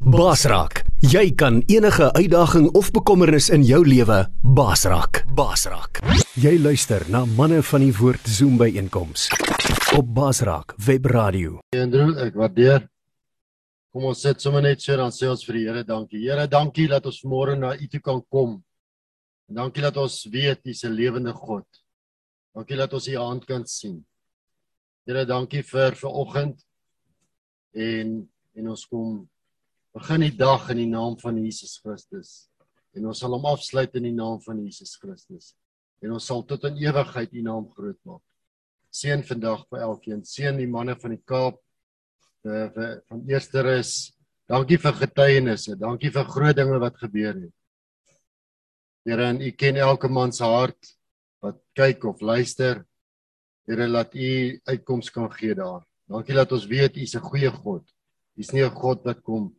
Basraak, jy kan enige uitdaging of bekommernis in jou lewe basraak. Basraak. Jy luister na manne van die woord Zoom by einkoms op Basraak Web Radio. Andrew, ek waardeer. Kom ons sit sommer net so dan sê ons vir die Here dankie. Here, dankie dat ons môre na U toe kan kom. En dankie dat ons weet U is 'n lewende God. Dankie dat ons U hand kan sien. Here, dankie vir vanoggend en en ons kom begin die dag in die naam van Jesus Christus en ons sal hom afsluit in die naam van Jesus Christus en ons sal tot in ewigheid u naam groot maak. Seën vandag vir elkeen. Seën die manne van die Kaap vir, vir van eersteres. Dankie vir getuienisse. Dankie vir groot dinge wat gebeur het. Here, u ken elke man se hart wat kyk of luister. Here, laat u uitkoms kan gee daar. Dankie dat ons weet u is 'n goeie God. U is nie 'n God wat kom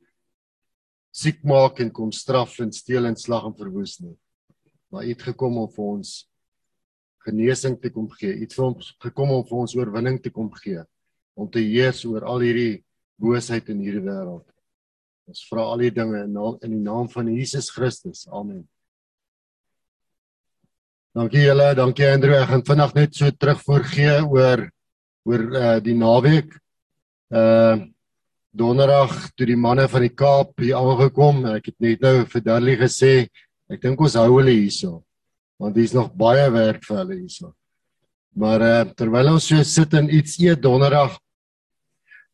siek maak en kom straf en steel en slag en verwoes nie. Maar U het gekom om vir ons genesing te kom gee. U het vir ons gekom om vir ons oorwinning te kom gee om te heers oor al hierdie boosheid in hierdie wêreld. Ons vra al hierdie dinge in naam in die naam van Jesus Christus. Amen. Dankie julle, dankie Andrew. Ek gaan vinnig net so terugvoer gee oor oor uh, die naweek. Uh Donderdag toe die manne van die Kaap hier aangekom, ek het net nou vir Darlie gesê, ek dink ons hou hulle hierso. Want hier's nog baie werk vir hulle hierso. Maar uh, terwyl ons so sit en iets eet Donderdag,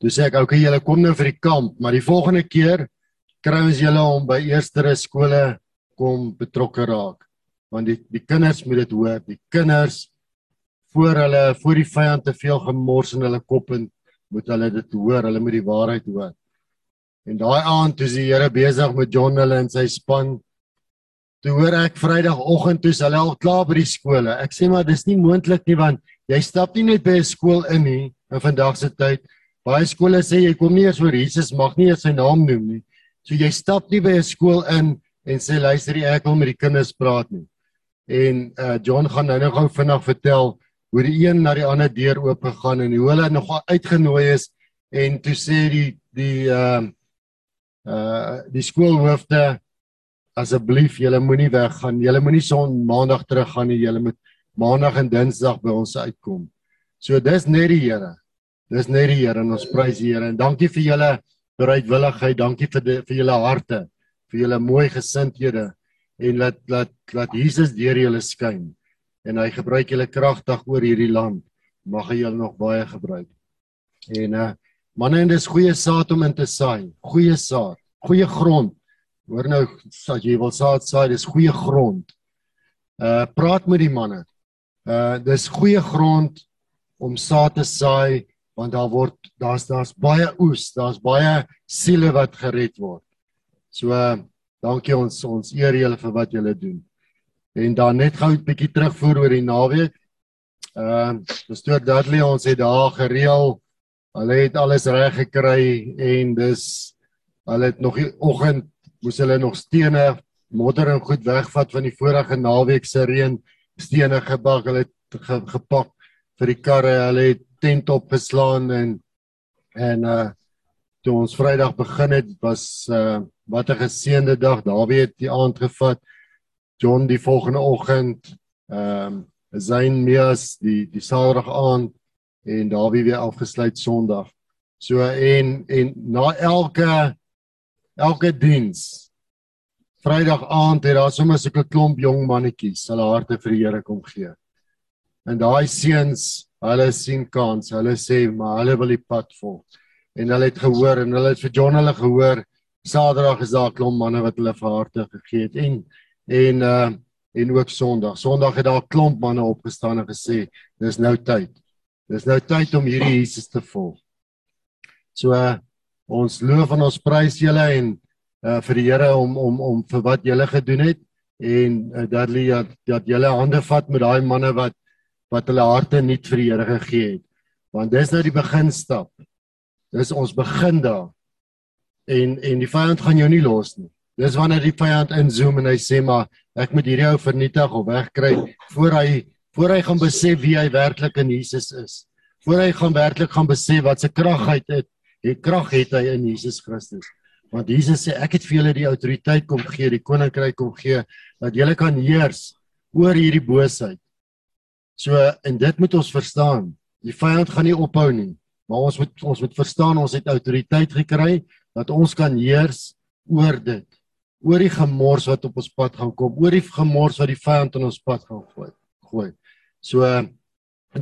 toe sê ek, "Oké, julle kom nou vir die kamp, maar die volgende keer kry ons julle om by eerstere skole kom betrokke raak." Want die die kinders moet dit hoor. Die kinders voor hulle voor die vyand te veel gemors in hulle kop en moet hulle dit hoor, hulle moet die waarheid hoor. En daai aand toe die Here besig met John hulle en sy span, toe hoor ek Vrydagoggend toe hulle al klaar by die skole. Ek sê maar dis nie moontlik nie want jy stap nie net by 'n skool in nie in vandag se tyd. Baie skole sê jy kom nie eers oor Jesus mag nie eens sy naam noem nie. So jy stap nie by 'n skool in en sê luister ek wil met die kinders praat nie. En uh John gaan nou-nou gou vinnig vertel hoe die een na die ander deur oop gegaan en hoe hulle nog uitgenooi is en toe sê die die ehm uh, uh die skoolhoofde asseblief julle moenie weggaan. Julle moenie son maandag terug gaan nie. Julle moet maandag en dinsdag by ons uitkom. So dis net die Here. Dis net die Here en ons prys die Here. En dankie vir julle bereidwilligheid. Dankie vir die, vir julle harte vir julle mooi gesindhede en laat laat laat Jesus deur julle skyn en hy gebruik julle kragtig oor hierdie land. Mag hy julle nog baie gebruik. En uh manne, en dis goeie saad om in te saai. Goeie saad, goeie grond. Hoor nou, as jy wil saad saai, dis goeie grond. Uh praat met die manne. Uh dis goeie grond om saad te saai want daar word daar's daar's baie oes, daar's baie siele wat gered word. So uh, dankie ons ons eer julle vir wat julle doen. En dan net gou 'n bietjie terugvoer oor die naweek. Ehm uh, pastoor Dudley ons het daar gereël. Hulle het alles reg gekry en dis hulle het nog die oggend moes hulle nog stene, modder en goed wegvat van die vorige naweek se reën, stene gebak, hulle het ge, gepak vir die karre, hulle het tent opgeslaan en en uh toe ons Vrydag begin het was uh wat 'n geseënde dag. Dawie het die aand gevat. John die volgende oggend ehm um, Zain Meas die die Saterdag aand en Dawie weer afgesluit Sondag. So en en na elke elke diens Vrydag aand het daar sommer so 'n klomp jong mannetjies hulle harte vir die Here kom gee. En daai seuns, hulle sien kans. Hulle sê maar hulle wil die pad volg. En hulle het gehoor en hulle het vir John hulle gehoor Saterdag is daar 'n klomp manne wat hulle vir harte gegee het en en uh en ook Sondag. Sondag het daar 'n klomp manne opgestaan en gesê dis nou tyd. Dis nou tyd om hierdie Jesus te volg. So uh ons loof en ons prys julle en uh vir die Here om om om vir wat julle gedoen het en uh, dat jy dat, dat julle hande vat met daai manne wat wat hulle harte nie vir die Here gegee het. Want dis nou die beginstap. Dis ons begin daar. En en die vyand gaan jou nie los nie. Dis wanneer die vyand inzoom en hy sê maar ek moet hierdie ou vernietig of wegkry voor hy voor hy gaan besef wie hy werklik in Jesus is. Voor hy gaan werklik gaan besef wat se krag hy het. Die krag het hy in Jesus Christus. Want Jesus sê ek het vir julle die autoriteit kom gee, die koninkryk kom gee dat julle kan heers oor hierdie boosheid. So en dit moet ons verstaan. Die vyand gaan nie ophou nie, maar ons moet ons moet verstaan ons het autoriteit gekry dat ons kan heers oor dit. Oor die gemors wat op ons pad gaan kom, oor die gemors wat die vyand in ons pad gaan gooi. Gooi. So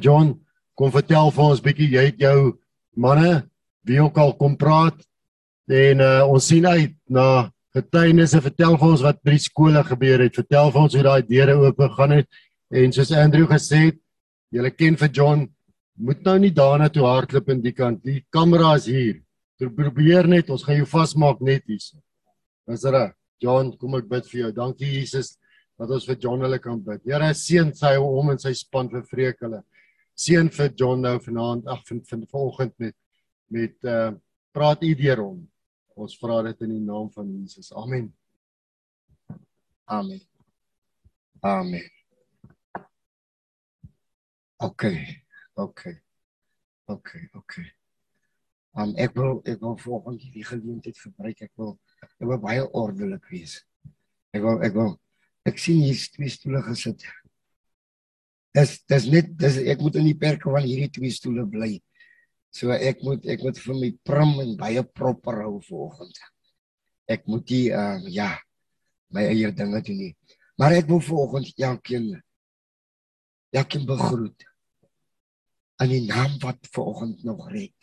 John, kom vertel vir ons bietjie, jy het jou manne wie ook al kom praat en uh, ons sien uit na getuienisse. Vertel vir ons wat by die skole gebeur het. Vertel vir ons hoe daai deure oop gegaan het en soos Andrew gesê het, julle ken vir John, moet nou nie daarna toe hardloop in die kant. Die kamera is hier. Probeer net, ons gaan jou vasmaak net hier. Dis reg. John, kom ek bid vir jou. Dankie Jesus dat ons vir John hulle kan bid. Here seën sy hom en sy span vir vreek hulle. Seën vir John nou vanaand, ag vind vind vanoggend met met uh praat u deur hom. Ons vra dit in die naam van Jesus. Amen. Amen. Amen. OK. OK. OK, OK. Um ek wil ek wil volgens die geleentheid gebruik. Ek wil ek wil baie ordelik wees. Ek wil ek wil ek sien hier twee stoele gesit. Dis dis net dis ek moet in die perke van hierdie twee stoele bly. So ek moet ek moet vir my prim en baie proper hou vanoggend. Ek moet die uh ja my eie dinge doen nie. Maar ek wil vanoggend elkeen elkeen begroet aan die naam wat vanoggend nog red.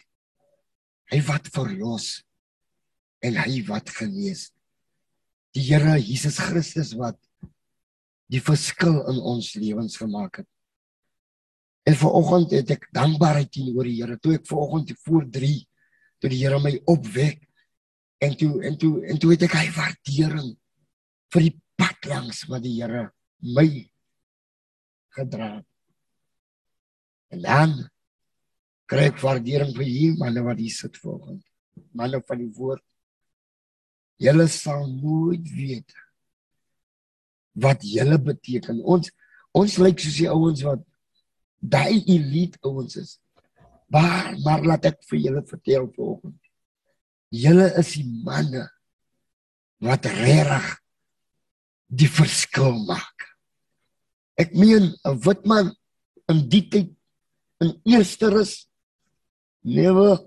Hy wat verlos en hy wat genees. Die Here Jesus Christus wat die verskil in ons lewens gemaak het. En vanoggend het ek dankbaarheid teenoor die Here. Toe ek vanoggend voor 3 toe die Here my opwek en toe en toe en toe het ek hy waardering vir die pad langs wat die Here my gedra het. En dan kry ek waardering vir hier manne wat hier sit vanoggend. Manne van die woord. Julle sal nooit weet wat julle beteken. Ons ons lyk soos die ouens wat daai elite ouens is. Maar maar laat ek vir julle vertel vanoggend. Julle is die manne wat regtig die verskil maak. Ek meen 'n wit man in die tyd in eerste rus lewe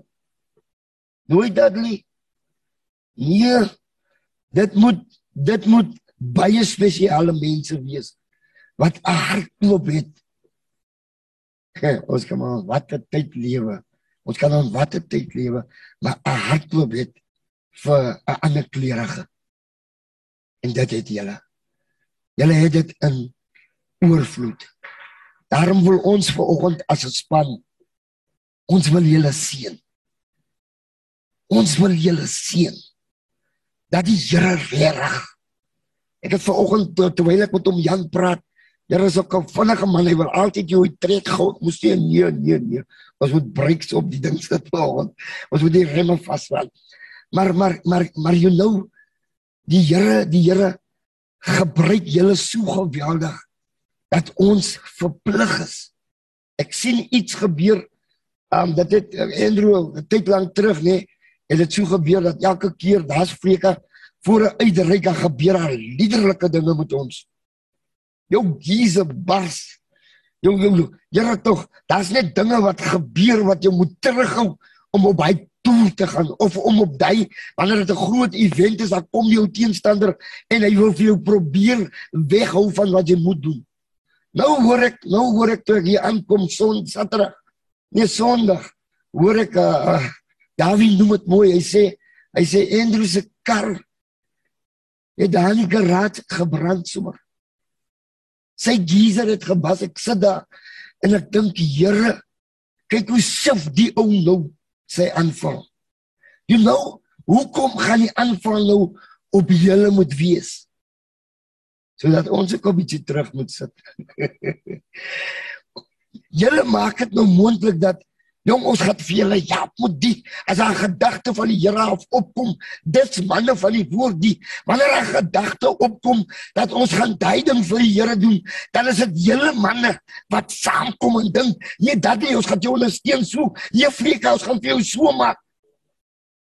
nooit dadely. Nee, dit moet dit moet baie spesiale mense wees wat 'n hartklop het ons kan maar watter tyd lewe. Ons kan ons watter tyd lewe, maar 'n hartklop het vir 'n ander kleurige. En dit het julle. Julle het dit in oorvloed. Daarom wil ons ver oggend as 'n span ons wil julle seën. Ons wil julle seën. Dat die Here reg. Ek het ver oggend terwyl ek met hom Jan praat, Daar is ook 'n vinnige man, hy wil altyd jou trek gou, moes jy nee, nee, nee. Ons moet brakes op die ding sit vanoggend. Ons moet die remme vasval. Maar maar maar maar you know die Here, die Here gebruik julle so geweldig dat ons verplig is. Ek sien iets gebeur. Um dit het Andrew 'n tyd lank terug, nê, nee, het dit so gebeur dat elke keer daar's vreke voor 'n uitreik gebeur daar liderlike dinge met ons jou giese bars. Jou jou Here tog, daar's net dinge wat gebeur wat jy moet terughou om op hy toe te gaan of om op daai wanneer dit 'n groot event is, dan kom jou teenstander en hy wil vir jou probeer weghou van wat jy moet doen. Nou hoor ek, nou hoor ek toe ek hier aankom son Saterdag. Nee Sondag. Hoor ek uh Dawie noem dit mooi. Hy sê hy sê Andrew se kar het daar nie geraad gebrand sommer. Sy geyser het gebas. Ek sit daar en ek dink, Here, kyk hoe sif die ou nou sy aanval. You know, hoekom gaan die aanval nou op julle moet wees? Sodat ons ook 'n bietjie terug moet sit. julle maak dit nou moontlik dat Jong ons gaan vir julle ja, moet die as 'n gedagte van die Here af opkom. Dis manne van die woord die wanneer 'n gedagte opkom dat ons gaan duiding vir die Here doen, dan is dit julle manne wat saamkom en dink, nee, dat jy ons gaan jou ondersteun so. Jy vlieg ons gaan vir jou so maak.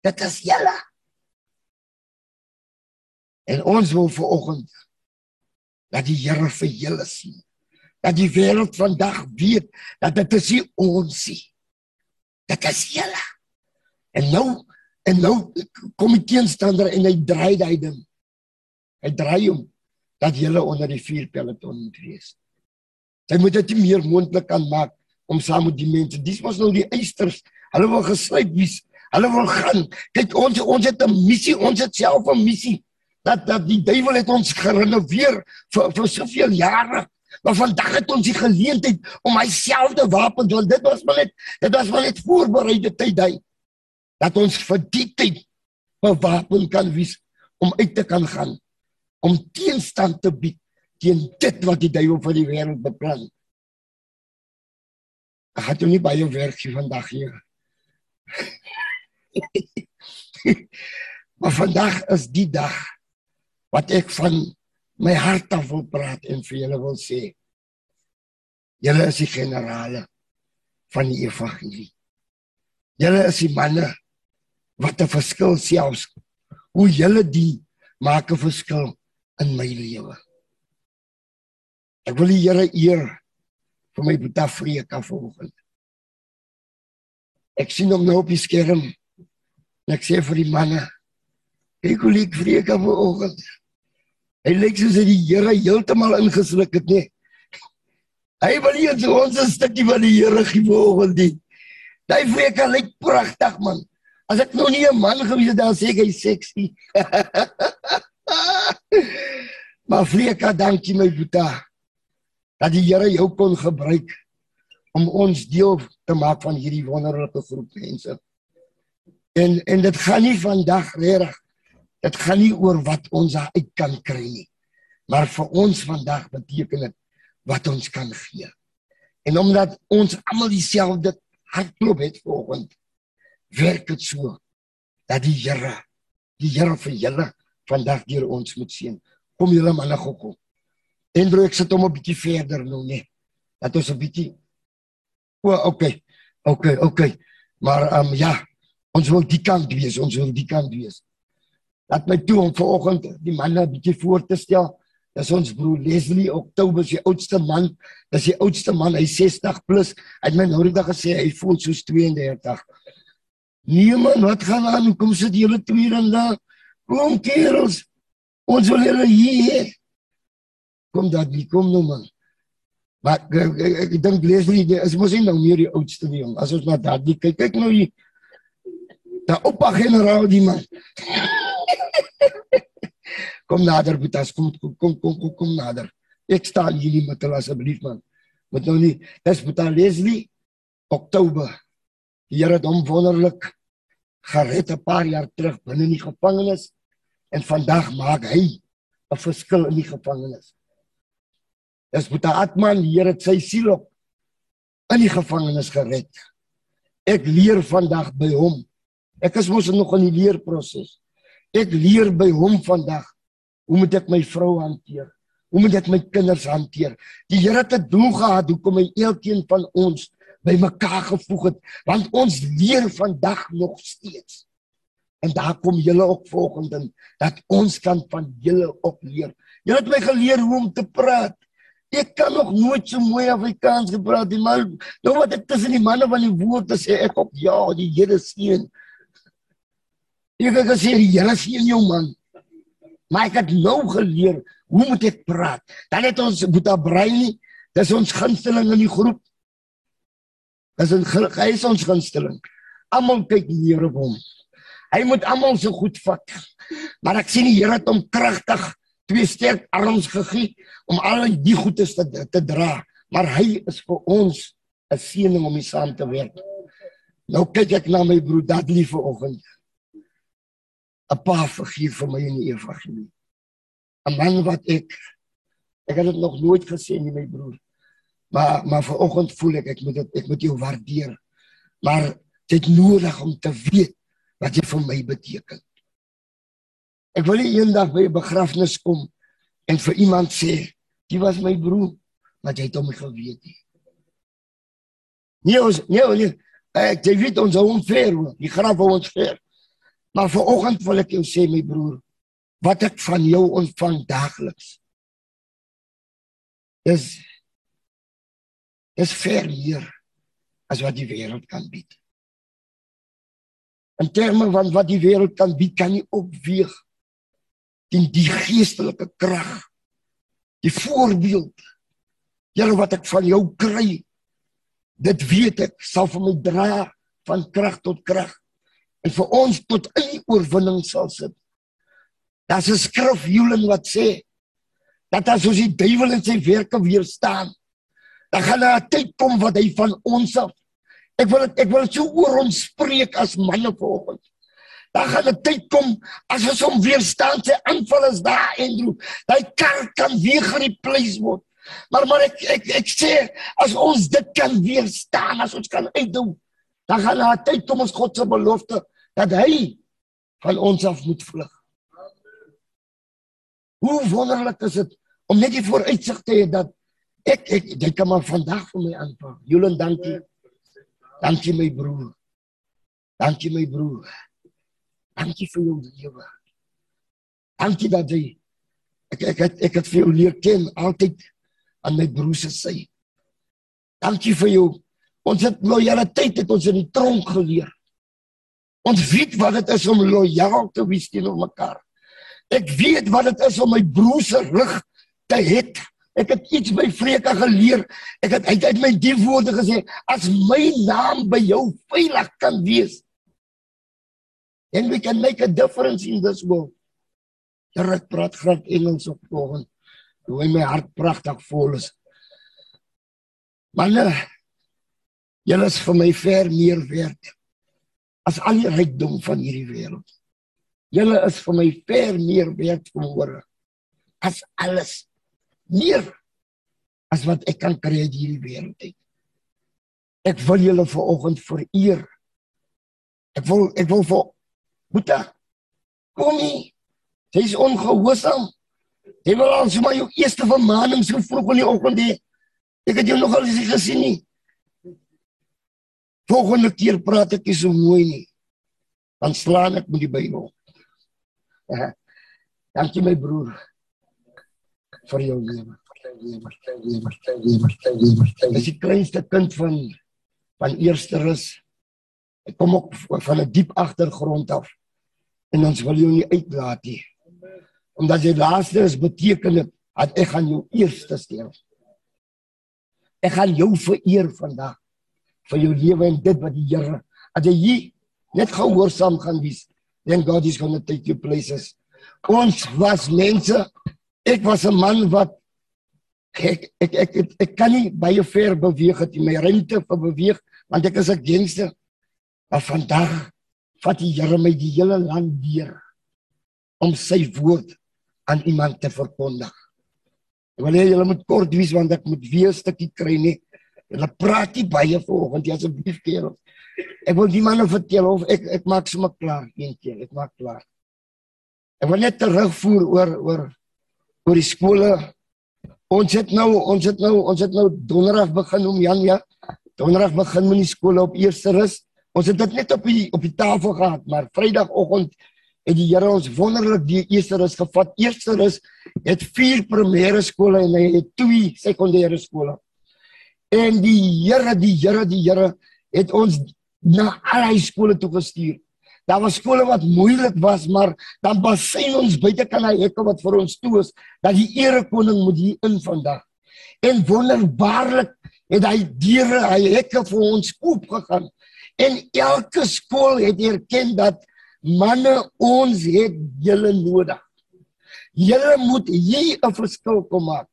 Dit is julle. En ons wil vanoggend dat die Here vir julle sien. Dat die wêreld vandag weet dat dit is ons nie. Dit is julle. En nou en nou kom die teenstander en hy draai daai ding. Hy draai hom dat julle onder die vuurpeloton moet wees. Hy moet dit meer moontlik kan maak om saam met die mense. Dis mos nou die eisters. Hulle wil gesluit wees. Hulle wil gaan. Kyk ons ons het 'n missie. Ons het self 'n missie. Dat dat die duiwel het ons gerenoveer vir vir soveel jare. Maar vandag het ons die geleentheid om myselfde wapen want dit was maar net dit was maar net voorbereide tyd hy dat ons vir die tyd bewapen kan wees om uit te kan gaan om teenstand te bied teen dit wat die duiwel van die wêreld beplan. Ek het nie baie werk hier vandag hier. maar vandag is die dag wat ek van my hart af wil praat en vir julle wil sê. Julle is die generale van die evangelie. Julle is die manne wat 'n verskil selfs hoe julle die maak 'n verskil in my lewe. Ek wil die Here eer vir my Boeta Vreeka vanoggend. Ek sien hom nou op die skerm. Ek sê vir die manne, ek wil ek Vreeka vanoggend. Hy lyk soos hy die Here heeltemal ingesluk het, nee. Hy wil hier so ons 'n stukkie van die Here gee vanoggend. Daai Vreeka lyk pragtig man. As ek nog nie 'n man gewees het dan sê ek hy sexy. maar Vreeka, dankie my Boeta dat die Here jou kon gebruik om ons deel te maak van hierdie wonderlike groep mense. En en dit gaan nie vandag reg. Dit gaan nie oor wat ons uit kan kry nie. Maar vir ons vandag beteken dit wat ons kan gee. En omdat ons almal dieselfde hartklop het vanoggend, werk dit so dat die Here, die Here vir julle vandag deur ons moet sien. Kom julle manne gou kom. Andrew ek sit hom 'n bietjie verder nou net. Dat ons 'n bietjie O, okay. Okay, okay. Maar ehm um, ja, ons wil die kant wees, ons wil die kant wees. Laat my toe om vanoggend die manne 'n bietjie voor te stel. Dis ons broer Leslie Oktober, die oudste man. Dis die oudste man, hy 60 plus. Hy het my nou die dag gesê hy voel soos 32. Nee man, wat gaan aan? Kom sit julle twee dan daar. Kom kerels. Ons wil julle hier kom dat nie kom nou man. Maar ek, ek, ek, dink Leslie is mos nie nou meer die oudste nie jong. As ons maar dat die kyk kyk nou hier. Da oupa generaal die man. Kom nader Boetas, kom kom kom kom kom, kom nader. Ek staan hier nie met hulle asseblief man. Moet nou nie. Dis Boeta Leslie Oktober. Die Here het hom wonderlik gered 'n paar jaar terug binne in die gevangenis en vandag maak hy 'n verskil in die gevangenis. Dis Boeta Atman, die Here het sy siel op in die gevangenis gered. Ek leer vandag by hom. Ek is mos nog in die leerproses. Ek leer by hom vandag hoe moet ek my vrou hanteer? Hoe moet ek my kinders hanteer? Die Here het 'n doel gehad hoekom hy elkeen van ons bymekaar gevoeg het, want ons leer vandag nog steeds. En daar kom julle ook volgende dat ons kan van julle ook leer. Julle het my geleer hoe om te praat. Ek kan nog nooit so mooi Afrikaans gepraat nie, maar nou wat ek tussen die manne van die woord sê, ek op ja, die Here seën. Ek het gesê die Here seën jou man. Maar ek het nou geleer hoe moet ek praat. Dan het ons Boeta Breini, dis ons gunsteling in die groep. Dis 'n hy is ons gunsteling. Almal kyk neer op hom. Hy moet almal so goed vat. Maar ek sien die Here het hom kragtig twee sterk arms gegee om al die goedes te te dra, maar hy is vir ons 'n seëning om mee saam te werk. Nou kyk ek na my broer Dudley vanoggend. 'n Pa vergif vir my in die evangelie. 'n Man wat ek ek het dit nog nooit gesien nie my broer. Maar maar vanoggend voel ek ek moet dit ek moet jou waardeer. Maar dit nodig om te weet wat jy vir my beteken. Ek wil eendag by 'n begrafnis kom en vir iemand sê, "Jy was my broer, maar jy het hom geweet nie." Nee, ons nee, nee, ek jy weet ons hou hom ver, die graf hou ons ver. Maar vanoggend wil ek jou sê my broer, wat ek van jou ontvang daagliks is is ver meer as wat die wêreld kan bied. In terme van wat die wêreld kan bied, kan nie opweeg teen die geestelike krag, die voorbeeld Here wat ek van jou kry. Dit weet ek sal vir my dra van krag tot krag en vir ons tot in oorwinning sal sit. Daar's 'n skrif Julen wat sê dat as ons die duiwel in sy werke weerstaan, dan gaan daar 'n tyd kom wat hy van ons af. Ek wil het, ek wil so oor ons spreek as manne vanoggend. Dan gaan 'n tyd kom as ons hom weerstaan sy aanval is daar en droe. Daai kar kan weer gereplace word. Maar maar ek ek ek sê as ons dit kan weerstaan, as ons kan uitdoen, dan gaan daar 'n tyd kom ons God se belofte dat hy van ons af moet vlug. Hoe wonderlik is dit om net die vooruitsig te hê dat ek ek jy kan maar vandag vir my aanpak. Julen dankie. Dankie my broer. Dankie my broer. Dankie vir jou lewe. Dankie dat jy ek ek ek, ek het vir jou leer ken altyd aan my broers se sy. Dankie vir jou. Ons het lojaliteit het ons in die tronk geleer. Ons weet wat dit is om lojaal te wees teenoor mekaar. Ek weet wat dit is om my broers se rug te hê. Ek het iets by Vreke geleer. Ek het uit, uit my diefwoorde gesê as my naam by jou veilig kan wees. And we can make a difference in this world. Daar ek praat graag Engels op volgende hoe my hart pragtig vol is. Manne, julle is vir my ver meer werd as al die rykdom van hierdie wêreld. Julle is vir my ver meer werd vanmôre as alles meer as wat ek kan kry uit hierdie wêreld. Ek wil julle vanoggend vereer. Ek wil ek wil vir Boeta kom nie. Sy is ongehoorsaam. Jy wil al sommer jou eerste vermaning so vroeg in die oggend hê. Ek het jou nog al gesien nie. Volgende keer praat ek nie so mooi nie. Dan slaan ek met die Bybel. Ja. Dankie my broer vir jou lewe. Dis die kleinste kind van van eerste rus. Ek kom ook van 'n diep agtergrond af. En ons wil jou nie uitlaat nie omdat jy laaste is beteken dit dat ek gaan jou eerste stel. Ek gaan jou vereer vandag vir jou lewe en dit wat die Here as jy hier net gehoorsaam gaan wees, then God is going to take you places. Ons was mense. Ek was 'n man wat ek ek ek ek, ek kan nie baie ver beweeg het in my ruimte vir beweeg want ek is 'n gangster. Maar vandag vat die Here my die hele land deur om sy woord aan iemand te verkondig. Ek wil hê julle moet kort wees want ek moet weer 'n stukkie kry nie. Julle praat nie baie vanoggend jy asseblief kerel. Ek wil die manne vertel of ek ek maak sommer klaar een keer. Ek maak klaar. Ek wil net terugvoer oor oor oor die skole. Ons het nou ons het nou ons het nou donderdag begin om Jan ja. Donderdag begin met die skole op eerste rus. Ons het dit net op die op die tafel gehad, maar Vrydagoggend het die Here ons wonderlik die eerste rus gevat. Eerste rus het vier primêre skole en hy het twee sekondêre skole. En die Here, die Here, die Here het ons na al die skole toe gestuur. Daar was skole wat moeilik was, maar dan basyn ons buite kan hy hekke wat vir ons toe is dat die ere koning moet hier in vandag. En wonderbaarlik het hy deure, hy hekke vir ons oop gegaan. En elke skool het erken dat manne ons het julle nodig. Julle moet hier 'n verskil kom maak.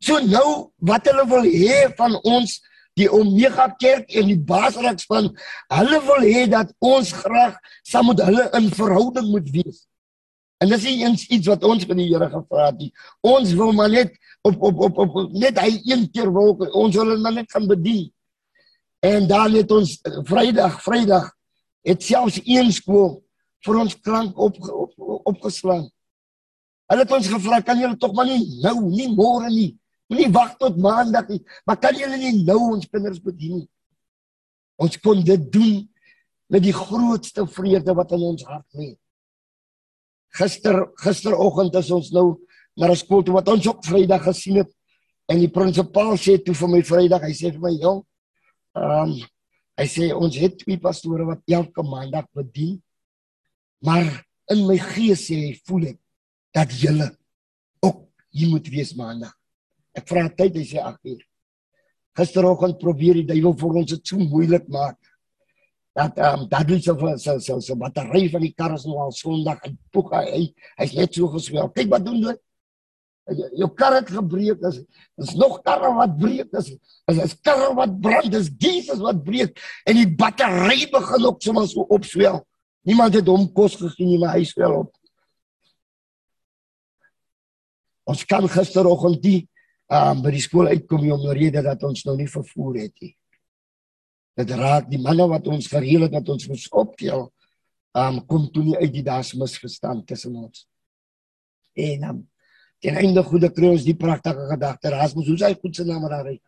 So nou wat hulle wil hê van ons die Omega Kerk en die Basraaks van hulle wil hê dat ons graag saam met hulle in verhouding moet wees. En dis nie eens iets wat ons van die Here gevra het nie. Ons wil maar net op op op op net hy een keer wil ons hulle net gaan bedien. En dan het ons Vrydag, Vrydag het selfs een skool vir ons klank op, op opgeslaan. Hulle het ons gevra kan julle tog maar nie nou nie môre nie. Moenie wag tot maandag nie, maar kan julle nie nou ons kinders bedien nie? Ons kon dit doen met die grootste vrede wat in ons hart lê. gister gisteroggend is ons nou na 'n skool toe wat ons op Vrydag gesien het en die prinsipaal sê toe vir my Vrydag, hy sê vir my, "Jong, ehm um, hy sê ons het twee pastore wat elke maandag bedien, maar in my gees sê hy voel ek dat julle ook hier moet wees maandag." Ek vra tyd, hy sê 8 uur. Gisteroggend probeer die duiwel vir ons dit so moeilik maak dat um, dat doen so so so so battery van die kar is nou al Sondag en poek hy hy's net so geswel. Kyk wat doen dit. Jou kar het gebreek. Dis is nog karre wat breek. Dis is is karre wat brand. Dis Jesus wat breek en die battery begin ook sommer so opswel. Niemand het hom kos gegee nie, maar hy swel op. Ons kan gisteroggend die um, by die skool uitkom om 'n rede dat ons nou nie vervoer het nie. Dit raak die manne wat ons gereël het dat ons moes optel. Um kom toe nie uit die daas misverstand tussen ons. En um ten einde goeie kry ons die pragtige gedagte. Rasmus, hoe sê goed se naam daar ry?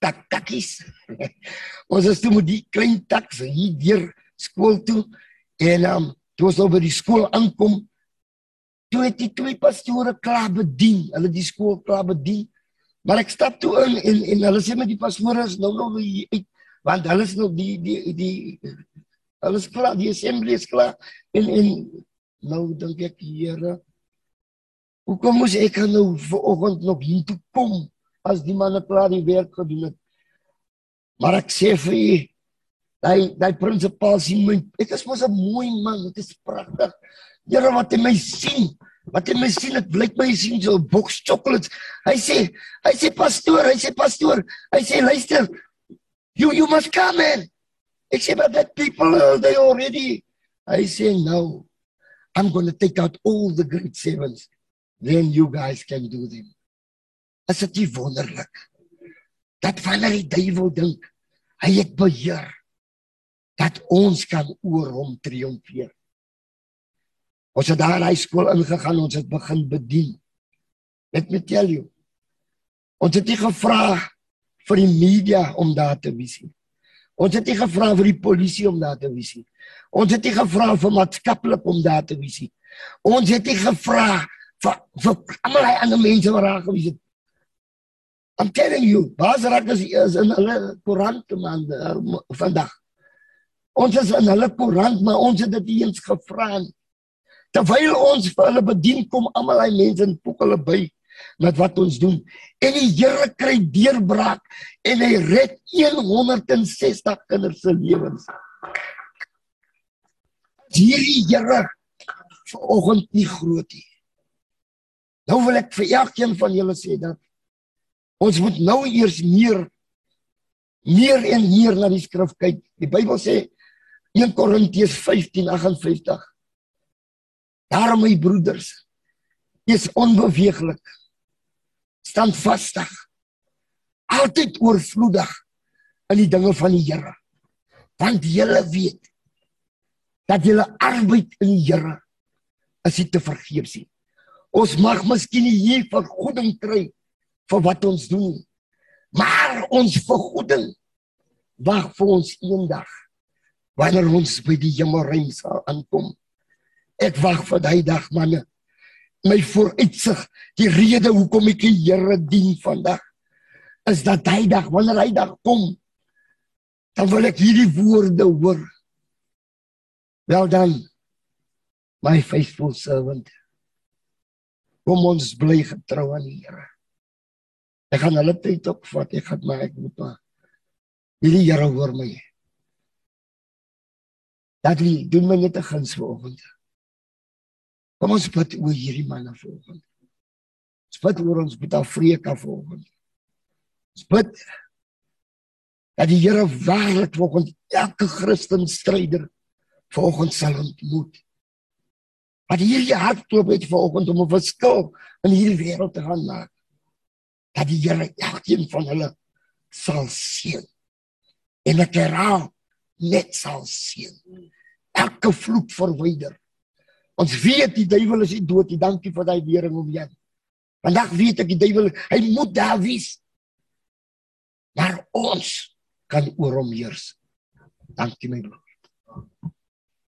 Tak takkies. ons is toe met die klein taks hier deur skool toe en um toe ons oor die skool aankom toe het die twee pastore klaar bedien. Hulle die skool klaar bedien. Maar ek stap toe in en en hulle sê met die pastore is nou nog hier uit want hulle is nog die die die hulle is klaar die assembly is klaar. En en nou dink ek Here hoekom moes ek nou vanoggend nog hier toe kom as die manne klaar die werk gedoen het? Maar ek sê vir u daai daai prinsipaal sien my ek is mos 'n mooi man dit is pragtig. Here wat jy my sien wat jy my sien dit blyk my sien so 'n boks chocolates hy sê hy sê pastoor hy sê pastoor hy sê luister You you must come in. Ek sê but that people uh, they already I say no. I'm going to take out all the great sevens. Then you guys can do them. Is dit nie wonderlik? Dat wanneer die duiwel dink hy het beheer dat ons kan oor hom triomfeer. Ons het daar hy skool ingegaan, ons het begin bedien. Let me tell you. Ons het nie gevra vir die media om daar te wees nie. Ons het nie gevra vir die polisie om daar te wees nie. Ons het nie gevra vir maatskaplik om daar te wees nie. Ons het nie gevra vir vir almal hy ander mense wat daar gewees het. I'm telling you, Basrak is, in hulle koerant man uh, vandag. Ons is in hulle koerant, maar ons het dit eens gevra nie. Terwyl ons vir hulle bedien kom almal hy mense en poek hulle by met wat ons doen. En die Here kry deurbraak en hy red 160 kinders se lewens. Hierdie Here vanoggend nie groot nie. Nou wil ek vir elkeen van julle sê dat ons moet nou eers meer meer en meer na die skrif kyk. Die Bybel sê 1 Korintiërs 15:58 Daarom my broeders, is onbeweeglik standvastig altyd oorvloedig in die dinge van die Here. Want julle weet dat julle arbeid in die Here is nie te vergeefs nie. Ons mag miskien hier vergoeding kry vir wat ons doen maar ons vergoeding wag vir ons eendag wanneer ons by die hemelruim sal aankom ek wag vir daai dag manne. My vooruitsig die rede hoekom ek die Here dien vandag is dat hy dag wanneer hy dag kom dan wil ek hierdie woorde hoor. Wel dan my faithful servant kom ons bly getrou aan die Here. Ek gaan hulle tyd op vat ek gaan maar ek moet maar hierdie Here hoor my. Dat jy doen my net 'n guns vanoggend Kom ons bid oor hierdie manne volgende. Ons bid oor ons bid Afrika volgende. Ons bid dat die Here waarlik volgens elke Christen stryder volgens sal ontmoet. Dat hierdie hartklop het volgens om 'n verskil in hierdie wêreld te gaan maak. Dat die Here elkeen van hulle sal sien. En ek herhaal net sal sien. Elke vloek verwyder Ons weet die duiwel is nie dood nie. Dankie vir daai lering om jou. Vandag weet ek die duiwel, hy moet daar wees. Maar ons kan oor hom heers. Dankie my broer.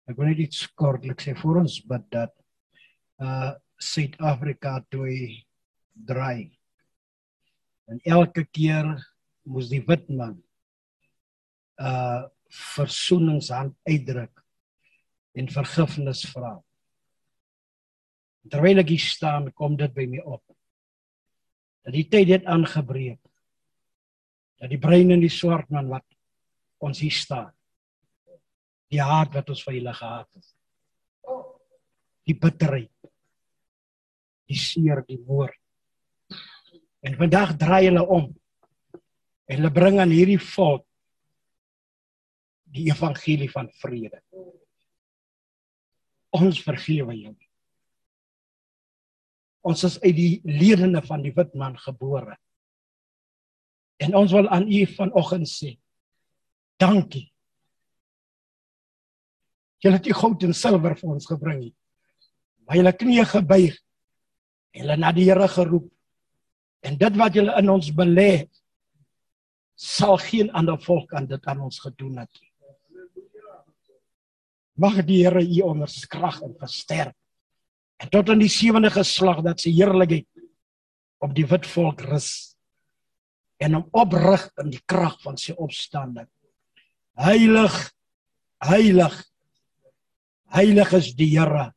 Ek wil net iets kortliks sê vir ons bid dat uh Suid-Afrika toe draai. En elke keer moes die wit man uh versoeningshand uitdruk en vergifnis vra. Terwyl ek hier staan, kom dit by my op. Dat die tyd het aangebreek. Dat die brein in die swart man wat ons hier staan. Die hart wat ons vir hulle gehad het. Die bitterheid. Die seer, die moord. En vandag draai hulle om. En hulle bring aan hierdie volk die evangelie van vrede. Ons vergewe jou. Ons is uit die ledene van die wit man gebore. En ons wil aan u vanoggend sê dankie. Jy het die goud en silwer vir ons gebring. Maar het knieë gebuig. Hulle na die Here geroep. En dit wat jy in ons belê sal geen ander volk aan dit aan ons gedoen het nie. Mag die Here u onderskrag en versterk. En tot in die sewende geslag dat sy heerlikheid op die wit volk rus en hom oprig in die krag van sy opstanding. Heilig, heilig. Heilig is die Here.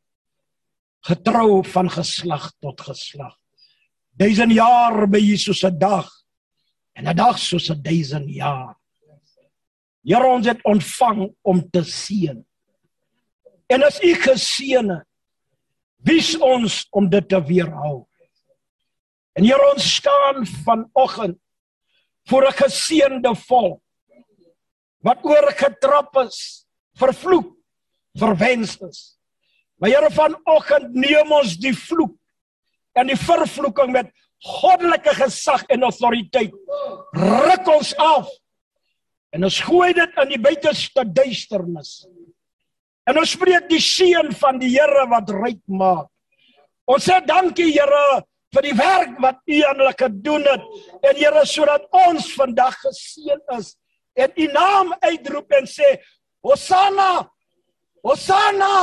Getrou van geslag tot geslag. Duisend jaar by Jesus se dag en 'n dag soos 'n duisend jaar. Here ons het ontvang om te seën. En as u geseëne, wys ons om dit te weerhou. En hier ons staan vanoggend voor 'n geseënde volk wat oorgetrap is, vervloek, verwens is. Maar Here vanoggend neem ons die vloek en die vervloeking met goddelike gesag en autoriteit. Ruk ons af. En ons gooi dit in die buiteste duisternis. En ons spreek die seën van die Here wat ryk maak. Ons sê dankie Here vir die werk wat U aan hulle gedoen het. En Here sodat ons vandag geseën is en U naam uitroep en sê Hosanna! Hosanna!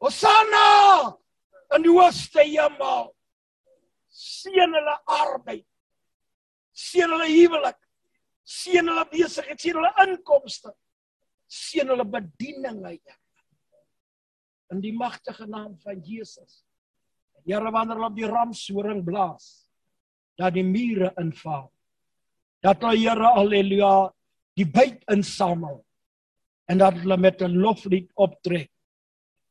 Hosanna! En die hoogste hemel. Seën hulle arbeid. Seën hulle huwelik. Seën hulle besigheid, seën hulle inkomste. Seën hulle bediening, Here in die magtige naam van Jesus. Here wanneer hulle op die ramshoring blaas, dat die mure inval. Dat hulle Here haleluja die byt insamel en dat hulle met 'n loflied optrek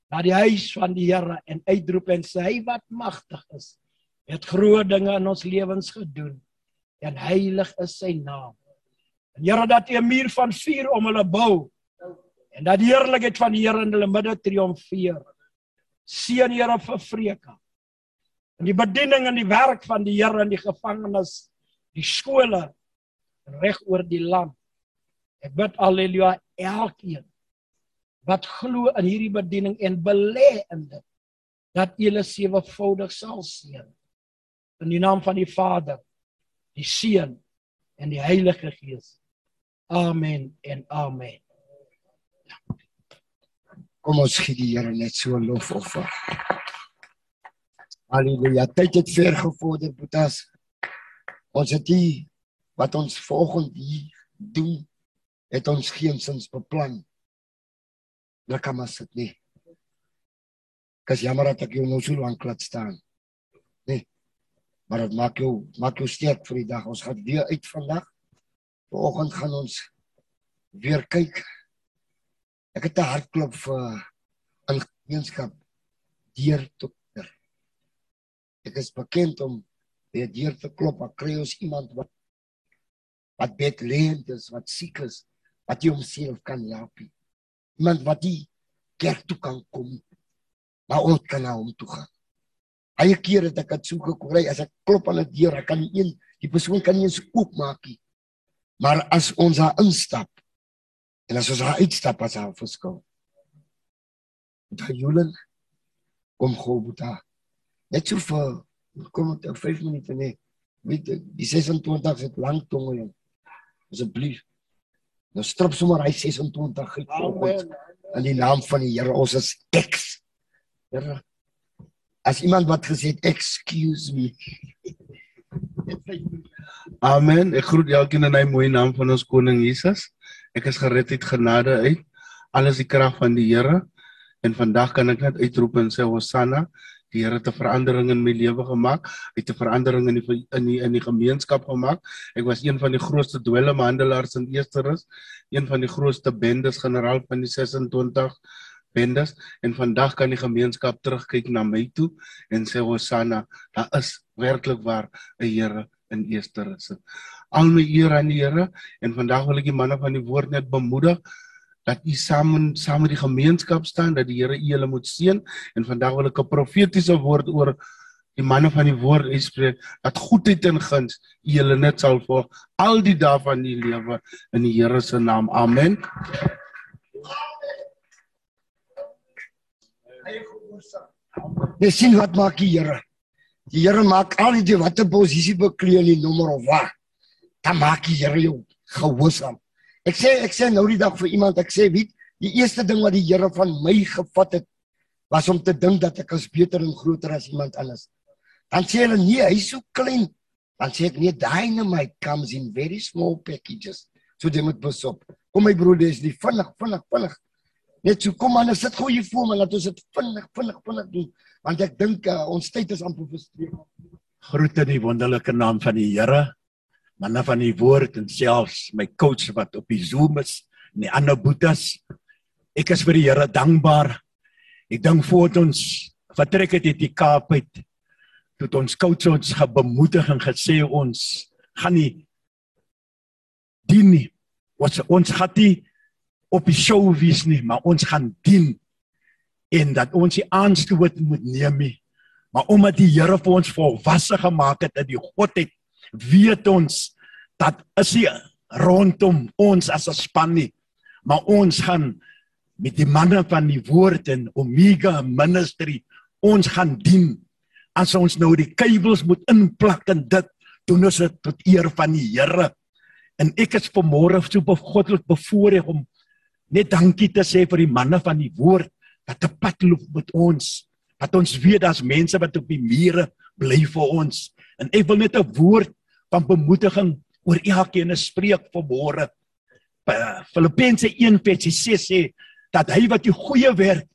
na die huis van die Here en uitroep en sê hy wat magtig is, het groot dinge in ons lewens gedoen en heilig is sy naam. En Here dat U 'n muur van vuur om hulle bou en dat die heerlikheid van die Here in hulle midde triomfeer. Seën Here vir Vreka. En die bediening en die werk van die Here in die gevangenis, die skole reg oor die land. Ek bid haleluja elkeen wat glo in hierdie bediening en belê in dit dat hulle sewevoudig sal seën. In die naam van die Vader, die Seun en die Heilige Gees. Amen en amen. Kom ons gee die Here net so lofoffer. Halleluja. Tyd het ver gevorder, Boetas. Ons het hier wat ons volgende hier doen, het ons geensins beplan. Lekker maar sit nie. Kas jammer dat ek jou nou so lank laat staan. Nee. Maar dit maak jou maak jou sterk vir die dag. Ons gaan weer uit vandag. Vanoggend gaan ons weer kyk Ek het 'n hartklop vir in gemeenskap deur tot deur. Ek is bekend om by deur te klop, maar kry ons iemand wat wat bedreigend is, wat siek is, wat jy homself kan help. Iemand wat die kerk toe kan kom. Maar ons kan na hom toe gaan. Baie kere het ek dit so gekry as ek klop aan 'n deur, ek kan nie een die persoon kan nie eens oopmaak nie. Maar as ons daar instap En as ons uitstap as 'n verskil. Daai Julen kom gou buta. Net so vir kom dit 5 minute nee. Weet die 26 het lank tonge jong. Asseblief. Nou strop sommer hy 26 uit. In die naam van die Here ons is eks. Here as iemand wat gesê het excuse me. Amen. Ek groet elkeen in hy mooi naam van ons koning Jesus. Ek is gered uit genade uit. Alles die krag van die Here. En vandag kan ek net uitroep en sê Hosanna. Die Here het 'n verandering in my lewe gemaak. Hy het 'n verandering in die in die in die gemeenskap gemaak. Ek was een van die grootste dwelmhandelaars in Esterus, een van die grootste bendes generaal van die 26 bendes en vandag kan die gemeenskap terugkyk na my toe en sê Hosanna, daar is werklik waar 'n Here in Esterus. Al my eer aan die Here en vandag wil ek die manne van die woord net bemoedig dat u saam saam met die gemeenskap staan dat die Here u julle moet seën en vandag wil ek 'n profetiese woord oor die manne van die woord uitspreek dat goedheid en guns u julle net sal volg al die dae van u lewe in die Here se naam. Amen. Jy sien wat maak die Here? Die Here maak al die watter posisie beklee in die nommer of wat. Dan maak die Here jou gehoorsaam. Ek sê ek sê nou die dag vir iemand ek sê weet die eerste ding wat die Here van my gevat het was om te dink dat ek is beter en groter as iemand anders. Dan sê hulle nee, hy's so klein. Dan sê ek nee, dynamite comes in very small packages. So jy moet besop. Kom my broer, dis die vinnig, vinnig, vinnig. Net so kom aan, sit gou hier voor my, laat ons dit vinnig, vinnig, vinnig doen. Want ek dink uh, ons tyd is amper verstreek. Groete in die wonderlike naam van die Here manne van die woord en selfs my coach wat op die Zoom is en die ander boetas. Ek is vir die Here dankbaar. Ek dink voor ons vertrek het uit die Kaap uit tot ons coach ons gebemoedig en gesê ons gaan nie dien nie. Ons ons gaan nie op die show wees nie, maar ons gaan dien en dat ons die aanstoot moet neem nie. Maar omdat die Here vir ons volwasse gemaak het dat die godheid weet ons dat is nie rondom ons as 'n span nie maar ons gaan met die manne van die woord en Omega ministry ons gaan dien. As ons nou die kabels moet inplak en dit doen ons dit tot eer van die Here. En ek is vanmôre so begoddelik bevoorreg om net dankie te sê vir die manne van die woord wat te pad loop met ons dat ons weet daar's mense wat op die mure bly vir ons. En ek wil net 'n woord van bemoediging oor elkeen spreek vanmôre. Filippense 1:6 sê dat hy wat die goeie werk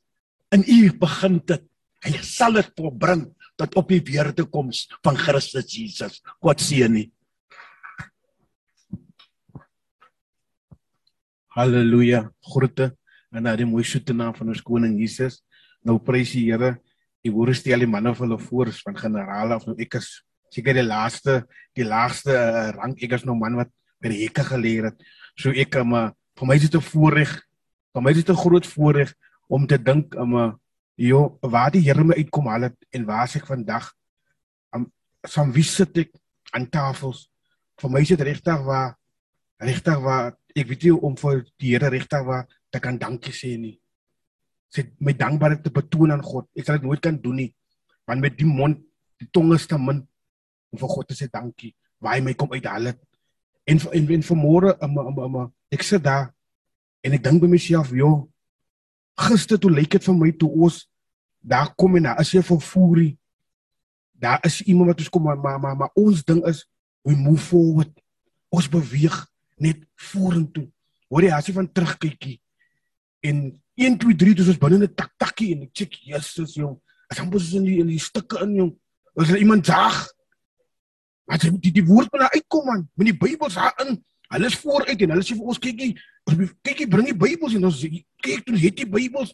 in u begin het, hy sal dit volbring tot op die weerdekoms van Christus Jesus. God seën u. Halleluja. Groete en na die mooi soete naam van ons koning Jesus. Nou prys die Here. Die woorde stel die manne van hulle voor van generale of nou ek is seker die laaste die laagste uh, rang ek is nou man wat by die hekke geleer het. So ek kom uh, vir my is dit 'n voorreg vir my is dit 'n groot voorreg om te dink om uh, jo waar die Here my uitkom al het en waar ek vandag? Am som wie sit ek aan tafels? Vir my is dit regtig waar regtig waar ek weet nie om vir die Here regtig waar te kan dankie sê nie. Sê my dankbaarheid te betoon aan God. Ek sal dit nooit kan doen nie want met die mond die tong is te min om vir God te sê dankie waar hy my kom uithaal het. En en, en vanmôre um, um, um, ek sit daar en ek dink by myself, joh, gister toe lyk dit vir my toe ons daar kom en daar is 'n vervoering. Daar is iemand wat ons kom maar maar maar, maar ons ding is we move forward. Ons beweeg net vorentoe. Hoor jy as jy van terugkykie en 1 2 3 dis ons binne 'n tak takkie en ek check Jesus jong. As hom bos in die in die stukke in jong. As er iemand zaag Maar jy die, die woord moet nou uitkom man. Met die Bybels daarin. Hulle is vooruit en hulle sê vir ons kykie, kykie bring die Bybels en ons kyk toe het die Bybels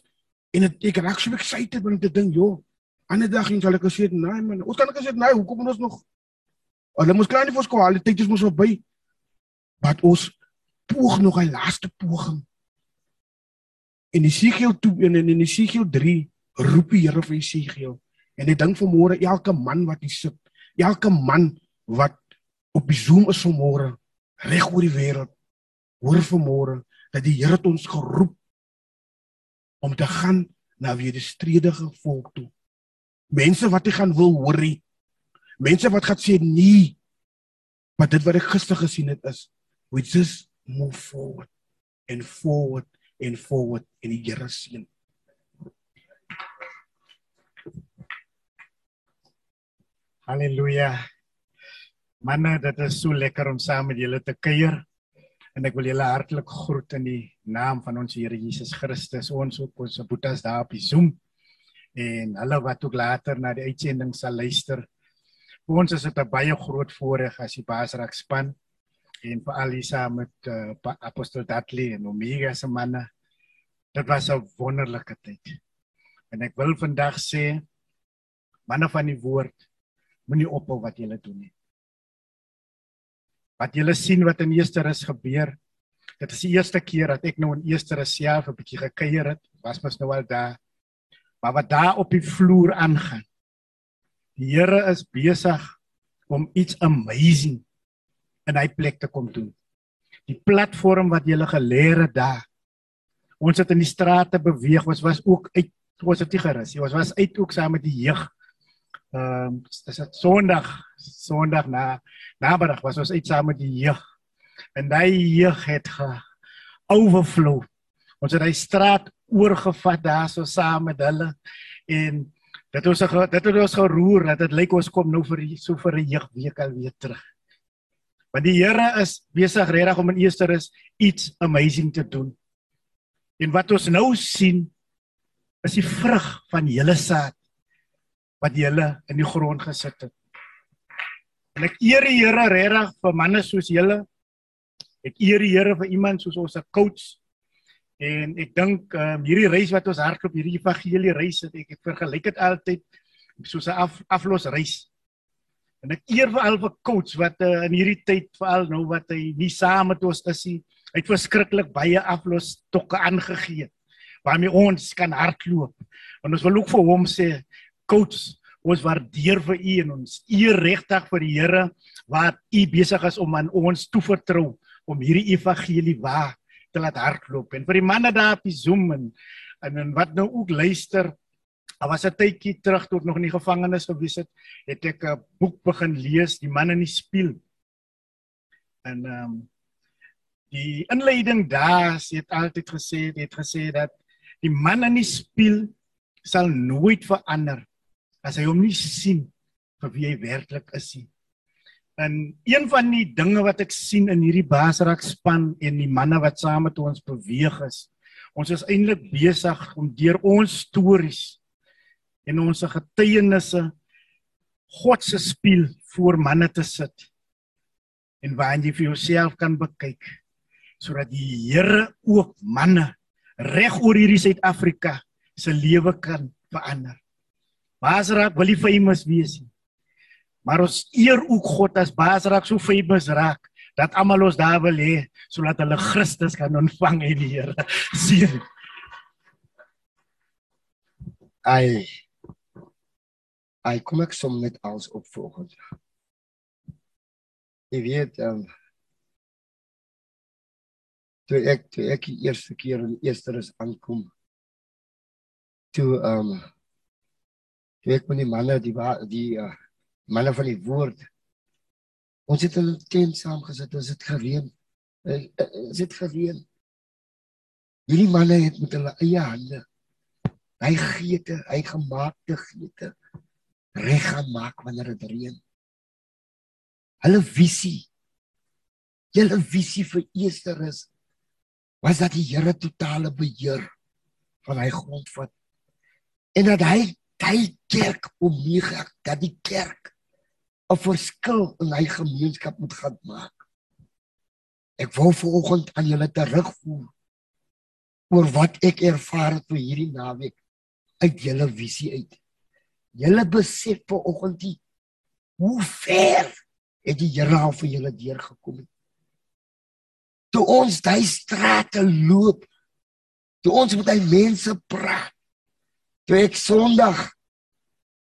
en het, ek raak so excited met dit ding, joh. Ander dag en sal ek sê, "Nee man, ons kan ek sê, nee, hoekom moet ons nog Hulle moes klaar nie vir ons kwaliteit is mos verby. Wat ons poog nog 'n laaste poging. En Esegiel 2 en in Esegiel 3 roep die Here vir Esegiel. En ek dink vanmôre elke man wat hier sit, elke man wat op die Zoom is vanmôre reg oor die wêreld hoor vanmôre dat die Here ons geroep om te gaan na weer die stredige volk toe. Mense wat jy gaan wil hoorie. Mense wat gaan sê nee. Maar dit wat ek gister gesien het is we just move forward and forward and forward in die Here se Halleluja. Manne, dit is so lekker om saam met julle te kuier. En ek wil julle hartlik groet in die naam van ons Here Jesus Christus. Ons ook ons boetas daar op die Zoom en hulle wat ook later na die uitsending sal luister. Vir ons is dit 'n baie groot voorreg as die Basrak span en vir al die saam met uh, Apostel Dudley en Omega se manne. Dit was 'n wonderlike tyd. En ek wil vandag sê manne van die woord moenie ophou wat jy doen nie. Wat jy sien wat in Eersterus gebeur. Dit is die eerste keer dat ek nou in Eersterus self 'n bietjie gekuier het. Was mos nou al daar. Maar wat daar op die vloer aangaan. Die Here is besig om iets amazing in hy plek te kom doen. Die platform wat jy geleer het daar. Ons het in die strate beweeg, ons was ook uit ons het nie gerus. Ons was uit ook saam met die jeug ehm um, dis dit Sondag Sondag na namiddag was ons uit saam met die jeug. En daai jeug het ge overflow. Ons het daai straat oorgevat daar so saam met hulle en dit was dit het ons geroer dat dit lyk ons kom nou vir so vir 'n jeug week al weer terug. Want die Here is besig regtig om in Easter iets amazing te doen. En wat ons nou sien is die vrug van julle saad wat julle in die grond gesit het. En ek eer die Here regtig vir manne soos julle. Ek eer die Here vir iemand soos ons 'n coach. En ek dink um, hierdie reis wat ons hardloop, hierdie evangelie reis, het ek, ek vergelyk dit altyd soos 'n af, aflos reis. En ek eer vir al vir coach wat uh, in hierdie tyd veral nou wat hy nie saam met ons is nie. Het verskriklik baie aflos tokke aangegee waarmee ons kan hardloop. En ons wil ook vir hom sê coach, ons waardeer vir u en ons eer regtig vir die Here wat u besig is om aan ons toevertrou om hierdie evangelie waar te laat hardloop. En vir die manne daar op die Zoom en en, wat nou ook luister, al was 'n tydjie terug toe ek nog in die gevangenis gewees het, het ek 'n boek begin lees, Die man in die spieël. En ehm um, die inleiding daar het altyd gesê, het gesê dat die man in die spieël sal nooit verander as hy hom nie sien vir wie hy werklik is nie. En een van die dinge wat ek sien in hierdie Basrak span en die manne wat saam met ons beweeg is, ons is eintlik besig om deur ons stories en ons getuienisse God se spieël voor manne te sit. En waar jy vir jouself kan bekyk sodat die Here ook manne reg oor hierdie Suid-Afrika se lewe kan verander. Basrak wil nie famous wees nie. Maar ons eer ook God as Basrak so famous raak dat almal ons daar wil hê sodat hulle Christus kan ontvang in die Here. Sien. Ai. Ai kom ek som net als op volgende. Jy weet ehm um, toe ek toe ek die eerste keer in Easterus aankom toe ehm um, ek met die manne die die uh, manne van die woord. Ons het hulle tent saam gesit ons het gereën uh, ons het gereën hierdie manne het met hulle eie hande hy geete hy gemaakte geete reg gaan maak wanneer dit reën. Hulle visie hulle visie vir Easter is was dat die Here totale beheer van hy grond vat en dat hy hy kerk om nie dat die kerk 'n verskil in hy gemeenskap moet gaan maak. Ek wou vanoggend aan julle terugvoer oor wat ek ervaar het vir hierdie naweek uit julle visie uit. Julle besef vanoggend die hoe ver het die Here al vir julle deurgekom het. Toe ons daai strate loop, toe ons met hy mense praat, toe ek Sondag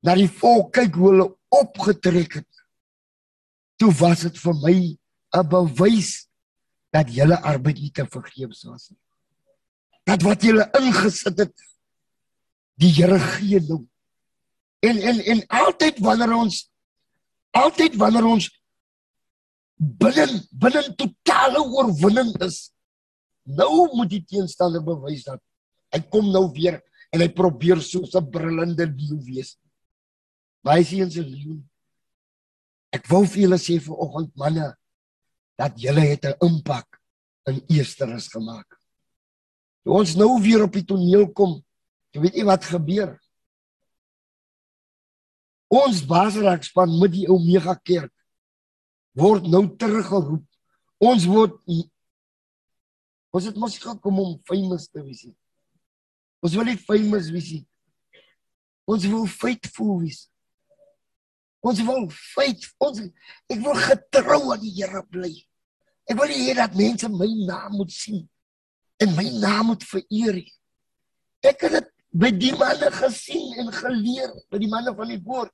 na die volk kyk hoe hulle opgetrek het. Toe was dit vir my 'n bewys dat julle arbeid nie te vergeefs was nie. Dat wat julle ingesit het, die Here gee nou. En en en altyd wanneer ons altyd wanneer ons binne binne totale oorwinning is, nou moet die teenstander bewys dat hy kom nou weer en hy probeer so 'n brullende leeu wees. Baie sien se leeu. Ek wou vir julle sê vanoggend manne dat julle het 'n impak in Easterus gemaak. Toe ons nou weer op die toneel kom, jy weet nie wat gebeur. Ons Basrakspan met die Omega Kerk word nou teruggeroep. Ons word Ons het mos gekom om famous te wees. Ons wil nie famous wees nie. Ons wil faithful wees. Ons wil faith ons ek wil getrou aan die Here bly. Ek wil hê dat mense my naam moet sien en my naam moet vereer. Ek het dit by die manne gesien en geleer, by die manne van die woord.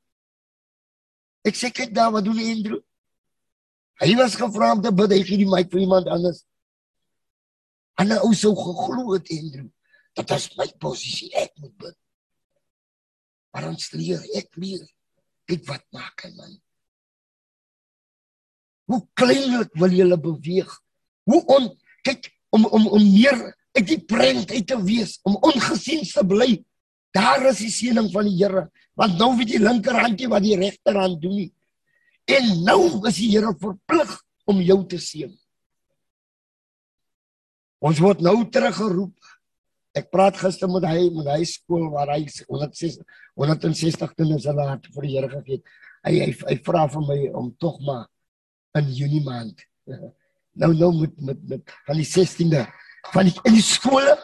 Ek sê kyk daar wat doen Andrew? Hy was gevra om te bid, hy gee die mic vir iemand anders. En ou sou geglo het Andrew dat as my posisie ek moet bid. Maar ons leer, ek leer. Kyk wat maak hy man. Hoe kleinlik wil jy beweeg? Hoe on kyk om om om meer uit die prent uit te wees, om ongesien te bly. Daar is die seëning van die Here, want nou weet die linkerhandjie wat die regterhand doen nie. En nou is die Here verplig om jou te seën. Ons word nou teruggeroep. Ek praat gister met hy met hy skool waar hy 160 160 kinders hulle het vir die Here gegee. Hy hy, hy vra vir my om tog maar in Junie maand. Nou nou met met met van die 16de van die in die skole,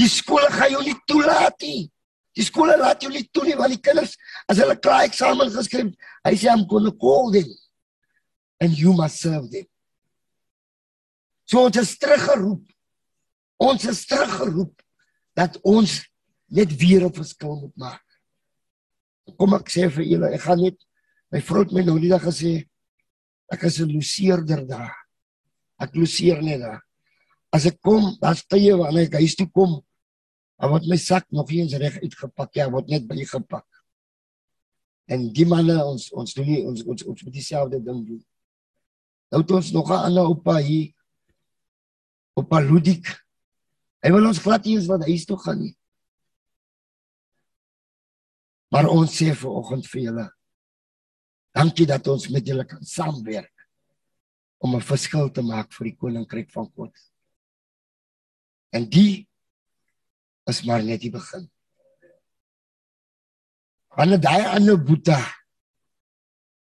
die skole gaan jou nie toelaat nie. Die skole laat jou nie toe nie want die kinders as hulle klaar eksamen geskryf, hy sê I'm going to call them and you must serve them. So ons is teruggeroep. Ons is teruggeroep dat ons net weer 'n verskil moet maak. Kom ek sê vir julle, ek gaan net my vrou het my nou dag gesê ek is 'n loseerder daar. Ek loseer net daar. As ek kom, daar's tye wanneer ek huis toe kom, dan word my sak nog eens reg uitgepak. Ja, word net by gepak. En die manne ons ons doen nie ons ons ons moet dieselfde ding doen. Nou het ons nog 'n ander oupa hier. Oupa Ludik. Hy wil ons glad nie eens wat huis toe gaan nie. Maar ons sê vir oggend vir julle. Dankie dat ons met julle kan saamwerk om 'n verskil te maak vir die koninkryk van God. En die is maar net die begin. Wanneer daai ander boeta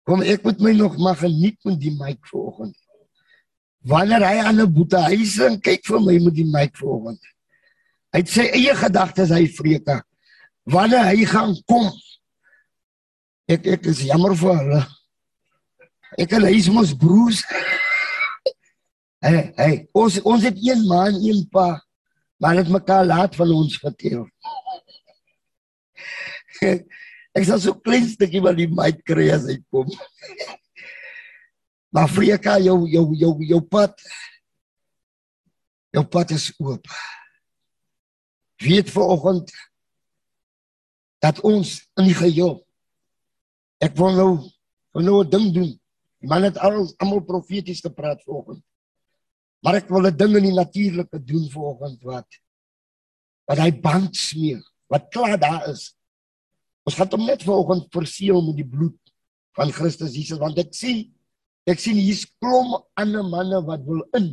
kom ek met my nog maar geniet met die mic vanoggend. Wanneer hy aan 'n boete hy sê kyk vir my met die mic vanoggend. Hy het sy eie gedagtes hy vreke. Wanneer hy gaan kom ek ek is jammer vir hulle. Ek en hy is mos broers. hey, hey, ons ons het een man, een pa. Maar dit mekaar laat van ons vertel. ek sal so klein stukkie van die mic kry as hy kom. maar Afrika jou jou jou jou pad jou pad is oop. Weet vanoggend dat ons in die geheel ek wil nou wil nou 'n ding doen. Die man het al almal profeties gepraat vanoggend. Maar ek wil 'n ding in die natuurlike doen vanoggend wat wat hy band smeer, wat klaar daar is. Ons gaan hom net vanoggend verseël met die bloed van Christus Jesus want ek sien ek sien hier's klomp ander manne wat wil in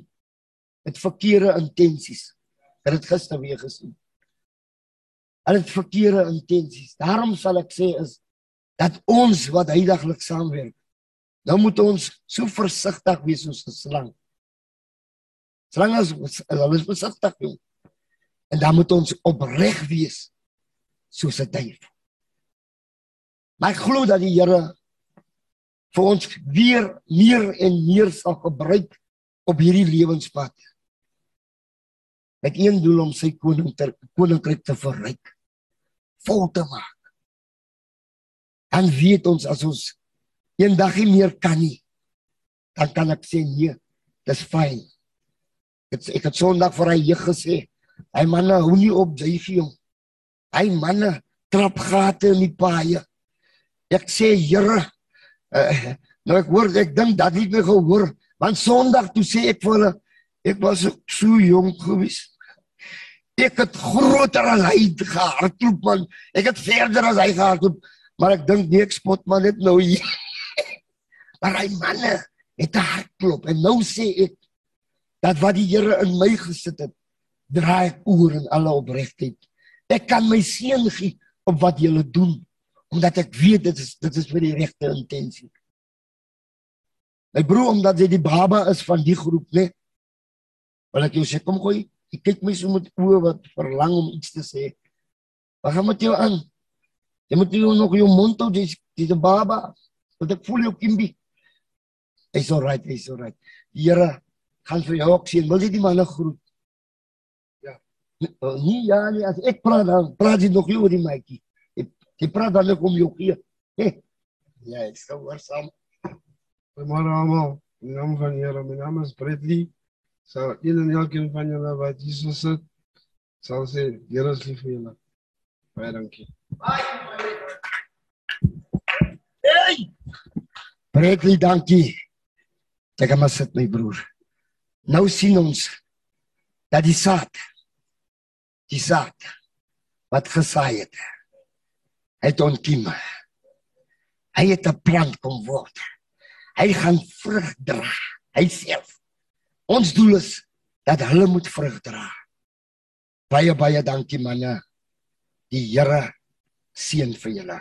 met verkeerde intensies. Ek het gister weer gesien. Hulle het verkeerde intensies. Daarom sal ek sê is dat ons wat heidaglik saamwerk. Nou moet ons so versigtig wees soos 'n slang. Is hulle is versigtig jong. En dan moet ons opreg wees soos 'n duif. Maar ek glo dat die Here vir ons weer meer en meer sal gebruik op hierdie lewenspad. Met een doel om sy koninkryk te verryk, vol te maak. En weet ons as ons eendag nie meer kan nie, dan kan ek sê nee, dis fyn. Ek ek het Sondag vir hy jeug gesê, hy manne hou nie op JV jong. Hy manne trap gate in die paaie. Ek sê Here, uh, nou ek hoor ek dink dat het my gehoor, want Sondag toe sê ek vir hulle ek was so jonk gewees. Ek het groter as hy gehardloop man. Ek het verder as hy gehardloop, maar ek dink nie ek spot maar net nou hier. Maar hy manne het 'n hartklop en nou sê ek dat wat die Here in my gesit het, draai ek oor in alle opregtheid. Ek kan my seën gee op wat julle doen omdat ek weet dit is dit is vir die regte intensie. My broer omdat hy die baba is van die groep, né? Wil ek jou sê kom gooi, jy kyk my so met oë wat verlang om iets te sê. Wat gaan met jou aan? Jy moet jou nog jou mond hou, dis dis 'n baba. Want ek voel jou kimbi. Hy's alright, hy's alright. Die Here gaan vir jou ook sien. Wil jy die manne groet? Ja. Nee, ja, nee, as ek praat dan praat jy nog oor die maatjie. Jy praat dan ook om jou hier. Hey. Ja, ek sou hoor saam. Goeiemôre almal. In naam van die Here, my naam is Bradley. Sal een en elkeen van julle wat Jesus het, sal sê, Here is lief vir julle. Baie dankie. Hey! Bradley, dankie. Ek gaan maar sit my broer. Nou sien ons dat die saad die saad wat gesaai het het ontkiem. Hy het 'n plant kom word. Hy gaan vrug dra. Hy self. Ons doel is dat hulle moet vrug dra. Baie baie dankie manne. Die Here seën vir julle.